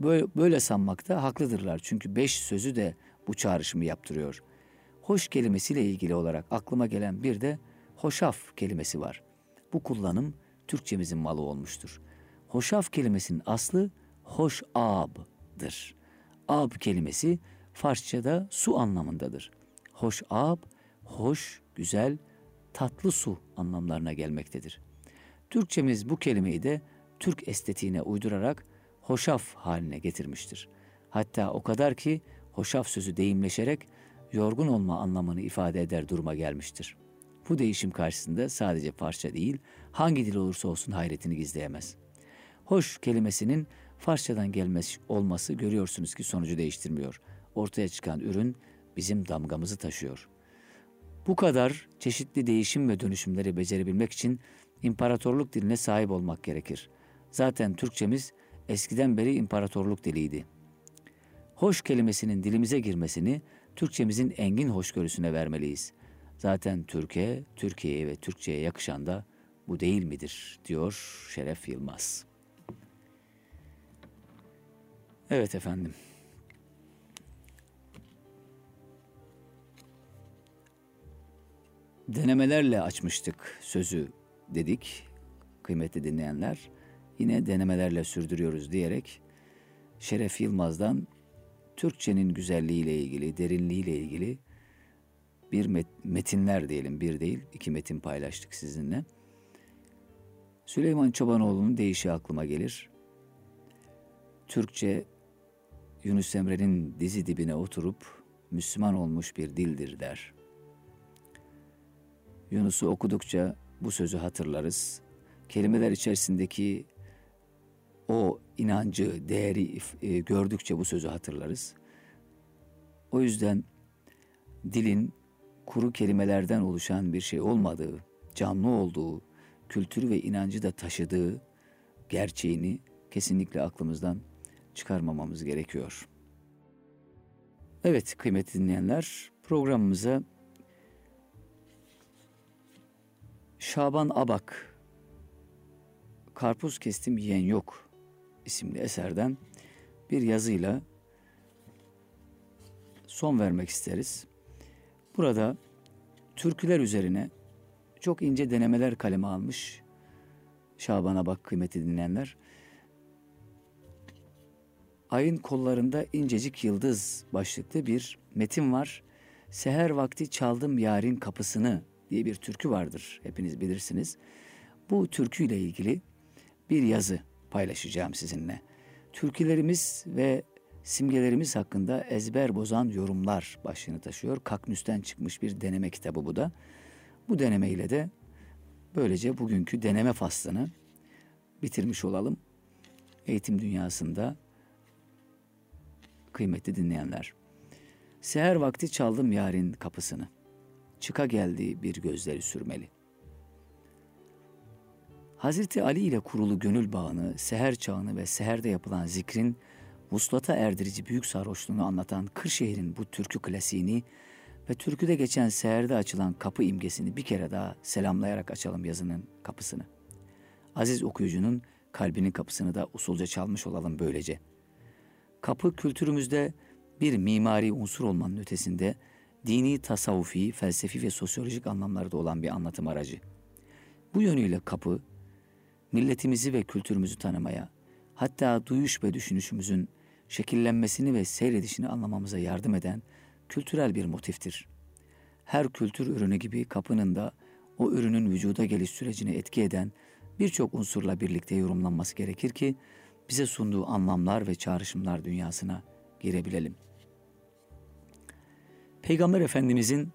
Böyle, böyle sanmakta haklıdırlar çünkü beş sözü de bu çağrışımı yaptırıyor. Hoş kelimesiyle ilgili olarak aklıma gelen bir de hoşaf kelimesi var. Bu kullanım Türkçemizin malı olmuştur. Hoşaf kelimesinin aslı hoş ab'dır. Ab kelimesi Farsçada su anlamındadır. Hoş ab, hoş, güzel, tatlı su anlamlarına gelmektedir. Türkçemiz bu kelimeyi de Türk estetiğine uydurarak hoşaf haline getirmiştir. Hatta o kadar ki hoşaf sözü deyimleşerek yorgun olma anlamını ifade eder duruma gelmiştir. Bu değişim karşısında sadece parça değil, hangi dil olursa olsun hayretini gizleyemez.'' Hoş kelimesinin Farsçadan gelmesi olması görüyorsunuz ki sonucu değiştirmiyor. Ortaya çıkan ürün bizim damgamızı taşıyor. Bu kadar çeşitli değişim ve dönüşümleri becerebilmek için imparatorluk diline sahip olmak gerekir. Zaten Türkçemiz eskiden beri imparatorluk diliydi. Hoş kelimesinin dilimize girmesini Türkçemizin engin hoşgörüsüne vermeliyiz. Zaten Türkiye, Türkiye'ye ve Türkçe'ye yakışan da bu değil midir diyor Şeref Yılmaz. Evet efendim. Denemelerle açmıştık sözü dedik kıymetli dinleyenler. Yine denemelerle sürdürüyoruz diyerek Şeref Yılmaz'dan Türkçenin güzelliğiyle ilgili, derinliğiyle ilgili bir met- metinler diyelim, bir değil iki metin paylaştık sizinle. Süleyman Çobanoğlu'nun deyişi aklıma gelir. Türkçe Yunus Emre'nin dizi dibine oturup Müslüman olmuş bir dildir der. Yunus'u okudukça bu sözü hatırlarız. Kelimeler içerisindeki o inancı, değeri e, gördükçe bu sözü hatırlarız. O yüzden dilin kuru kelimelerden oluşan bir şey olmadığı, canlı olduğu, kültürü ve inancı da taşıdığı gerçeğini kesinlikle aklımızdan çıkarmamamız gerekiyor. Evet kıymetli dinleyenler programımıza Şaban Abak Karpuz Kestim Yiyen Yok isimli eserden bir yazıyla son vermek isteriz. Burada türküler üzerine çok ince denemeler kaleme almış Şaban'a bak kıymeti dinleyenler. Ayın kollarında incecik yıldız başlıklı bir metin var. Seher vakti çaldım yarın kapısını diye bir türkü vardır. Hepiniz bilirsiniz. Bu türküyle ilgili bir yazı paylaşacağım sizinle. Türkülerimiz ve simgelerimiz hakkında ezber bozan yorumlar başlığını taşıyor. Kaknüs'ten çıkmış bir deneme kitabı bu da. Bu deneme ile de böylece bugünkü deneme faslını bitirmiş olalım. Eğitim dünyasında kıymetli dinleyenler. Seher vakti çaldım yarın kapısını. Çıka geldi bir gözleri sürmeli. Hazreti Ali ile kurulu gönül bağını, seher çağını ve seherde yapılan zikrin vuslata erdirici büyük sarhoşluğunu anlatan Kırşehir'in bu türkü klasiğini ve türküde geçen seherde açılan kapı imgesini bir kere daha selamlayarak açalım yazının kapısını. Aziz okuyucunun kalbinin kapısını da usulca çalmış olalım böylece. Kapı kültürümüzde bir mimari unsur olmanın ötesinde dini, tasavvufi, felsefi ve sosyolojik anlamlarda olan bir anlatım aracı. Bu yönüyle kapı, milletimizi ve kültürümüzü tanımaya, hatta duyuş ve düşünüşümüzün şekillenmesini ve seyredişini anlamamıza yardım eden kültürel bir motiftir. Her kültür ürünü gibi kapının da o ürünün vücuda geliş sürecini etki eden birçok unsurla birlikte yorumlanması gerekir ki bize sunduğu anlamlar ve çağrışımlar dünyasına girebilelim. Peygamber Efendimizin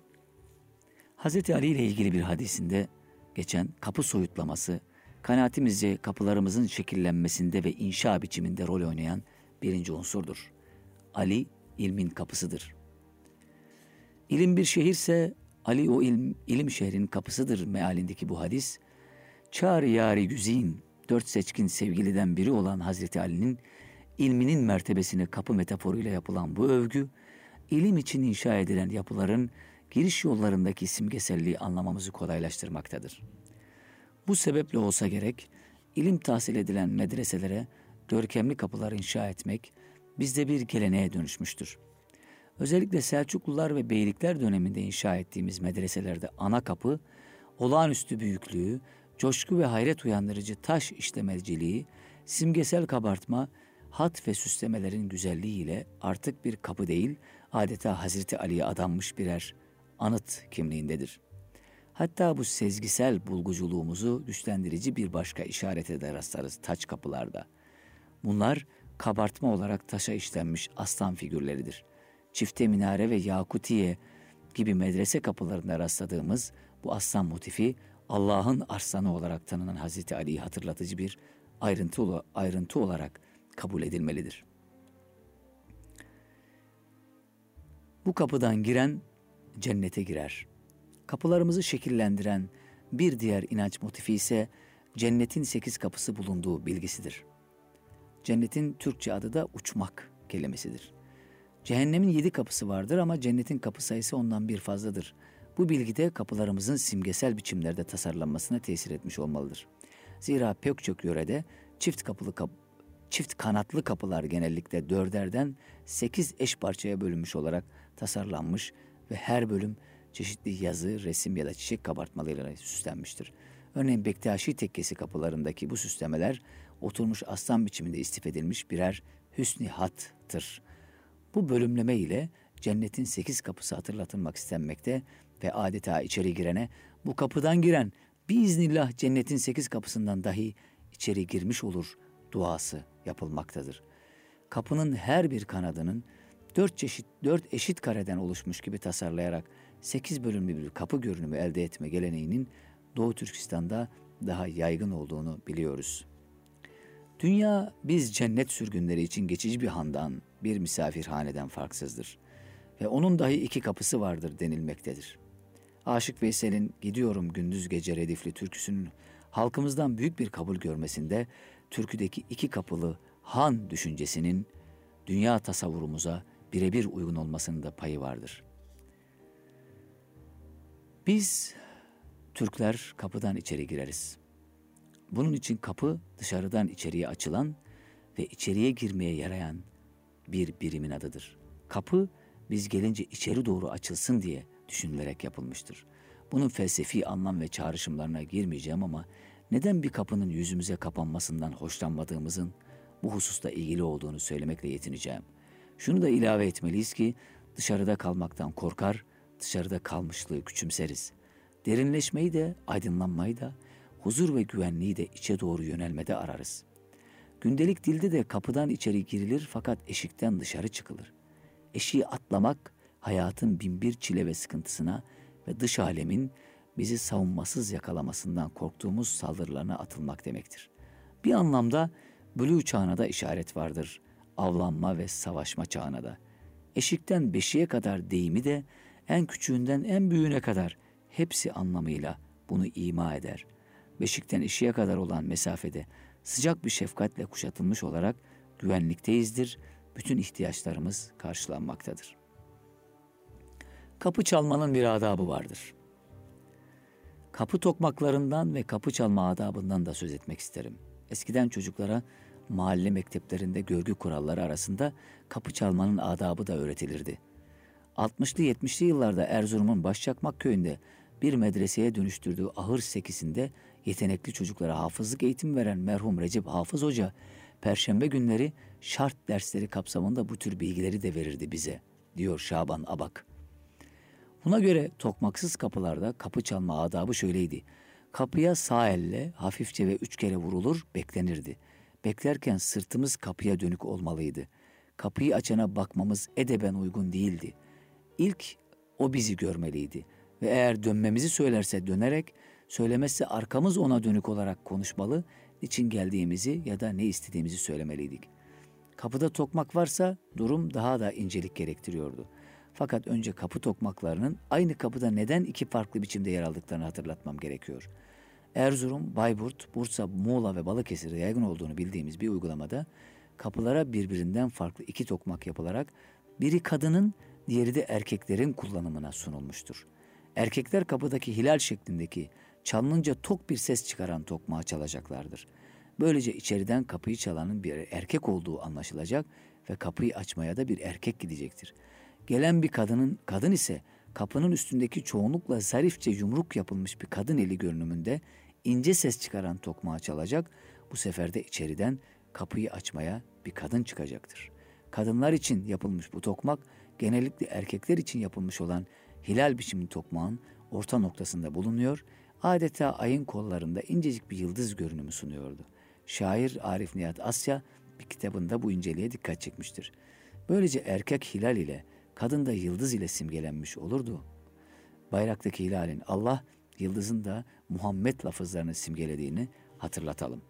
Hz. Ali ile ilgili bir hadisinde geçen kapı soyutlaması, kanaatimizce kapılarımızın şekillenmesinde ve inşa biçiminde rol oynayan birinci unsurdur. Ali ilmin kapısıdır. İlim bir şehirse Ali o ilim, ilim şehrin kapısıdır mealindeki bu hadis, Çağrı yari güzin, dört seçkin sevgiliden biri olan Hazreti Ali'nin ilminin mertebesine kapı metaforuyla yapılan bu övgü, ilim için inşa edilen yapıların giriş yollarındaki simgeselliği anlamamızı kolaylaştırmaktadır. Bu sebeple olsa gerek, ilim tahsil edilen medreselere görkemli kapılar inşa etmek bizde bir geleneğe dönüşmüştür. Özellikle Selçuklular ve Beylikler döneminde inşa ettiğimiz medreselerde ana kapı, olağanüstü büyüklüğü, coşku ve hayret uyandırıcı taş işlemeciliği, simgesel kabartma, hat ve süslemelerin güzelliğiyle artık bir kapı değil, adeta Hazreti Ali'ye adanmış birer anıt kimliğindedir. Hatta bu sezgisel bulguculuğumuzu güçlendirici bir başka işarete de rastlarız taç kapılarda. Bunlar kabartma olarak taşa işlenmiş aslan figürleridir. Çifte minare ve yakutiye gibi medrese kapılarında rastladığımız bu aslan motifi Allah'ın arslanı olarak tanınan Hazreti Ali'yi hatırlatıcı bir ayrıntı, ayrıntı olarak kabul edilmelidir. Bu kapıdan giren cennete girer. Kapılarımızı şekillendiren bir diğer inanç motifi ise cennetin sekiz kapısı bulunduğu bilgisidir. Cennetin Türkçe adı da uçmak kelimesidir. Cehennemin yedi kapısı vardır ama cennetin kapı sayısı ondan bir fazladır. Bu bilgi de kapılarımızın simgesel biçimlerde tasarlanmasına tesir etmiş olmalıdır. Zira pek çok yörede çift kapılı kap çift kanatlı kapılar genellikle dörderden sekiz eş parçaya bölünmüş olarak tasarlanmış ve her bölüm çeşitli yazı, resim ya da çiçek kabartmalarıyla süslenmiştir. Örneğin Bektaşi tekkesi kapılarındaki bu süslemeler oturmuş aslan biçiminde istif edilmiş birer hüsni hattır. Bu bölümleme ile cennetin sekiz kapısı hatırlatılmak istenmekte ve adeta içeri girene bu kapıdan giren biiznillah cennetin sekiz kapısından dahi içeri girmiş olur duası yapılmaktadır. Kapının her bir kanadının dört çeşit, dört eşit kareden oluşmuş gibi tasarlayarak sekiz bölümlü bir kapı görünümü elde etme geleneğinin Doğu Türkistan'da daha yaygın olduğunu biliyoruz. Dünya biz cennet sürgünleri için geçici bir handan, bir misafirhaneden farksızdır. Ve onun dahi iki kapısı vardır denilmektedir. Aşık Veysel'in Gidiyorum Gündüz Gece Redifli türküsünün halkımızdan büyük bir kabul görmesinde türküdeki iki kapılı han düşüncesinin dünya tasavvurumuza birebir uygun olmasının da payı vardır. Biz Türkler kapıdan içeri gireriz. Bunun için kapı dışarıdan içeriye açılan ve içeriye girmeye yarayan bir birimin adıdır. Kapı biz gelince içeri doğru açılsın diye düşünülerek yapılmıştır. Bunun felsefi anlam ve çağrışımlarına girmeyeceğim ama neden bir kapının yüzümüze kapanmasından hoşlanmadığımızın bu hususta ilgili olduğunu söylemekle yetineceğim. Şunu da ilave etmeliyiz ki dışarıda kalmaktan korkar, dışarıda kalmışlığı küçümseriz. Derinleşmeyi de, aydınlanmayı da, huzur ve güvenliği de içe doğru yönelmede ararız. Gündelik dilde de kapıdan içeri girilir fakat eşikten dışarı çıkılır. Eşiği atlamak hayatın binbir çile ve sıkıntısına ve dış alemin bizi savunmasız yakalamasından korktuğumuz saldırılarına atılmak demektir. Bir anlamda Blue çağına da işaret vardır. Avlanma ve savaşma çağına da. Eşikten beşiğe kadar deyimi de en küçüğünden en büyüğüne kadar hepsi anlamıyla bunu ima eder. Beşikten eşiğe kadar olan mesafede sıcak bir şefkatle kuşatılmış olarak güvenlikteyizdir. Bütün ihtiyaçlarımız karşılanmaktadır. Kapı çalmanın bir adabı vardır. Kapı tokmaklarından ve kapı çalma adabından da söz etmek isterim. Eskiden çocuklara mahalle mekteplerinde görgü kuralları arasında kapı çalmanın adabı da öğretilirdi. 60'lı 70'li yıllarda Erzurum'un Başçakmak köyünde bir medreseye dönüştürdüğü ahır sekisinde yetenekli çocuklara hafızlık eğitimi veren merhum Recep Hafız Hoca, Perşembe günleri şart dersleri kapsamında bu tür bilgileri de verirdi bize, diyor Şaban Abak. Buna göre tokmaksız kapılarda kapı çalma adabı şöyleydi. Kapıya sağ elle hafifçe ve üç kere vurulur, beklenirdi. Beklerken sırtımız kapıya dönük olmalıydı. Kapıyı açana bakmamız edeben uygun değildi. İlk o bizi görmeliydi ve eğer dönmemizi söylerse dönerek, söylemezse arkamız ona dönük olarak konuşmalı, için geldiğimizi ya da ne istediğimizi söylemeliydik. Kapıda tokmak varsa durum daha da incelik gerektiriyordu. Fakat önce kapı tokmaklarının aynı kapıda neden iki farklı biçimde yer aldıklarını hatırlatmam gerekiyor. Erzurum, Bayburt, Bursa, Muğla ve Balıkesir'de yaygın olduğunu bildiğimiz bir uygulamada kapılara birbirinden farklı iki tokmak yapılarak biri kadının, diğeri de erkeklerin kullanımına sunulmuştur. Erkekler kapıdaki hilal şeklindeki çalınınca tok bir ses çıkaran tokmağı çalacaklardır. Böylece içeriden kapıyı çalanın bir erkek olduğu anlaşılacak ve kapıyı açmaya da bir erkek gidecektir. Gelen bir kadının, kadın ise kapının üstündeki çoğunlukla zarifçe yumruk yapılmış bir kadın eli görünümünde ince ses çıkaran tokmağı çalacak. Bu sefer de içeriden kapıyı açmaya bir kadın çıkacaktır. Kadınlar için yapılmış bu tokmak genellikle erkekler için yapılmış olan hilal biçimli tokmağın orta noktasında bulunuyor. Adeta ayın kollarında incecik bir yıldız görünümü sunuyordu. Şair Arif Nihat Asya bir kitabında bu inceliğe dikkat çekmiştir. Böylece erkek hilal ile kadın da yıldız ile simgelenmiş olurdu. Bayraktaki hilalin Allah, yıldızın da Muhammed lafızlarını simgelediğini hatırlatalım.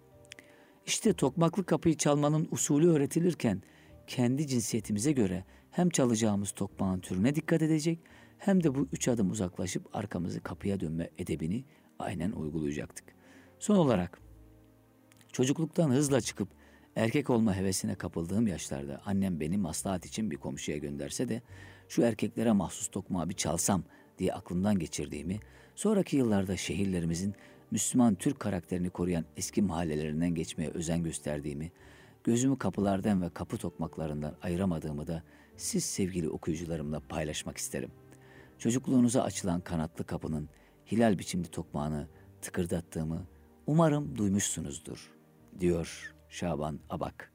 İşte tokmaklı kapıyı çalmanın usulü öğretilirken kendi cinsiyetimize göre hem çalacağımız tokmağın türüne dikkat edecek hem de bu üç adım uzaklaşıp arkamızı kapıya dönme edebini aynen uygulayacaktık. Son olarak çocukluktan hızla çıkıp erkek olma hevesine kapıldığım yaşlarda annem beni maslahat için bir komşuya gönderse de şu erkeklere mahsus tokmağı bir çalsam diye aklımdan geçirdiğimi, sonraki yıllarda şehirlerimizin Müslüman Türk karakterini koruyan eski mahallelerinden geçmeye özen gösterdiğimi, gözümü kapılardan ve kapı tokmaklarından ayıramadığımı da siz sevgili okuyucularımla paylaşmak isterim. Çocukluğunuza açılan kanatlı kapının hilal biçimli tokmağını tıkırdattığımı umarım duymuşsunuzdur, diyor Şaban Abak.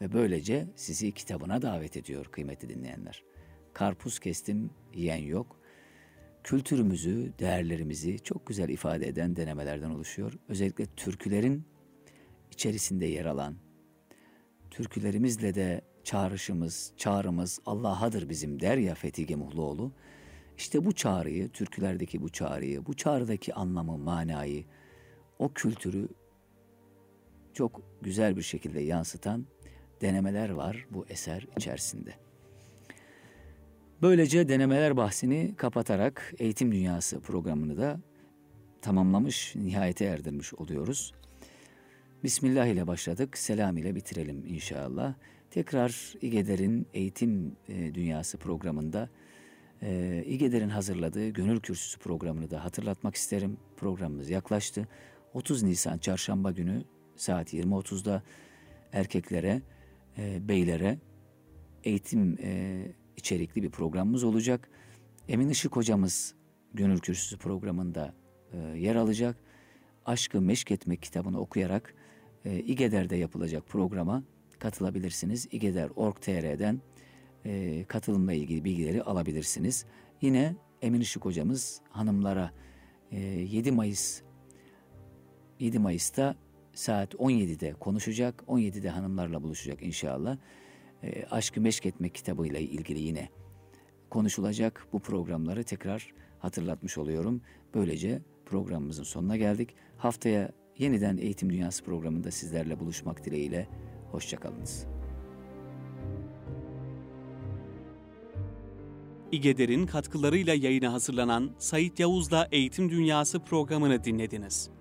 Ve böylece sizi kitabına davet ediyor kıymetli dinleyenler. Karpuz kestim, yiyen yok. Kültürümüzü, değerlerimizi çok güzel ifade eden denemelerden oluşuyor. Özellikle türkülerin içerisinde yer alan, türkülerimizle de çağrışımız, çağrımız Allah'adır bizim der ya Fethi Gemuhluoğlu. İşte bu çağrıyı, türkülerdeki bu çağrıyı, bu çağrıdaki anlamı, manayı, o kültürü çok güzel bir şekilde yansıtan denemeler var bu eser içerisinde. Böylece denemeler bahsini kapatarak Eğitim Dünyası programını da tamamlamış, nihayete erdirmiş oluyoruz. Bismillah ile başladık, selam ile bitirelim inşallah. Tekrar İGEDER'in Eğitim e, Dünyası programında e, İGEDER'in hazırladığı Gönül Kürsüsü programını da hatırlatmak isterim. Programımız yaklaştı. 30 Nisan Çarşamba günü saat 20.30'da erkeklere, e, beylere eğitim e, içerikli bir programımız olacak. Emin Işık hocamız Gönül Kürsüsü programında e, yer alacak. Aşkı Meşk Etmek kitabını okuyarak e, İGEDER'de yapılacak programa katılabilirsiniz. İGEDER.org.tr'den e, katılımla ilgili bilgileri alabilirsiniz. Yine Emin Işık hocamız hanımlara e, 7 Mayıs 7 Mayıs'ta saat 17'de konuşacak. 17'de hanımlarla buluşacak inşallah. E, Aşkı Meşk Etmek kitabıyla ilgili yine konuşulacak. Bu programları tekrar hatırlatmış oluyorum. Böylece programımızın sonuna geldik. Haftaya yeniden Eğitim Dünyası programında sizlerle buluşmak dileğiyle. Hoşçakalınız. İgeder'in katkılarıyla yayına hazırlanan Sait Yavuz'la Eğitim Dünyası programını dinlediniz.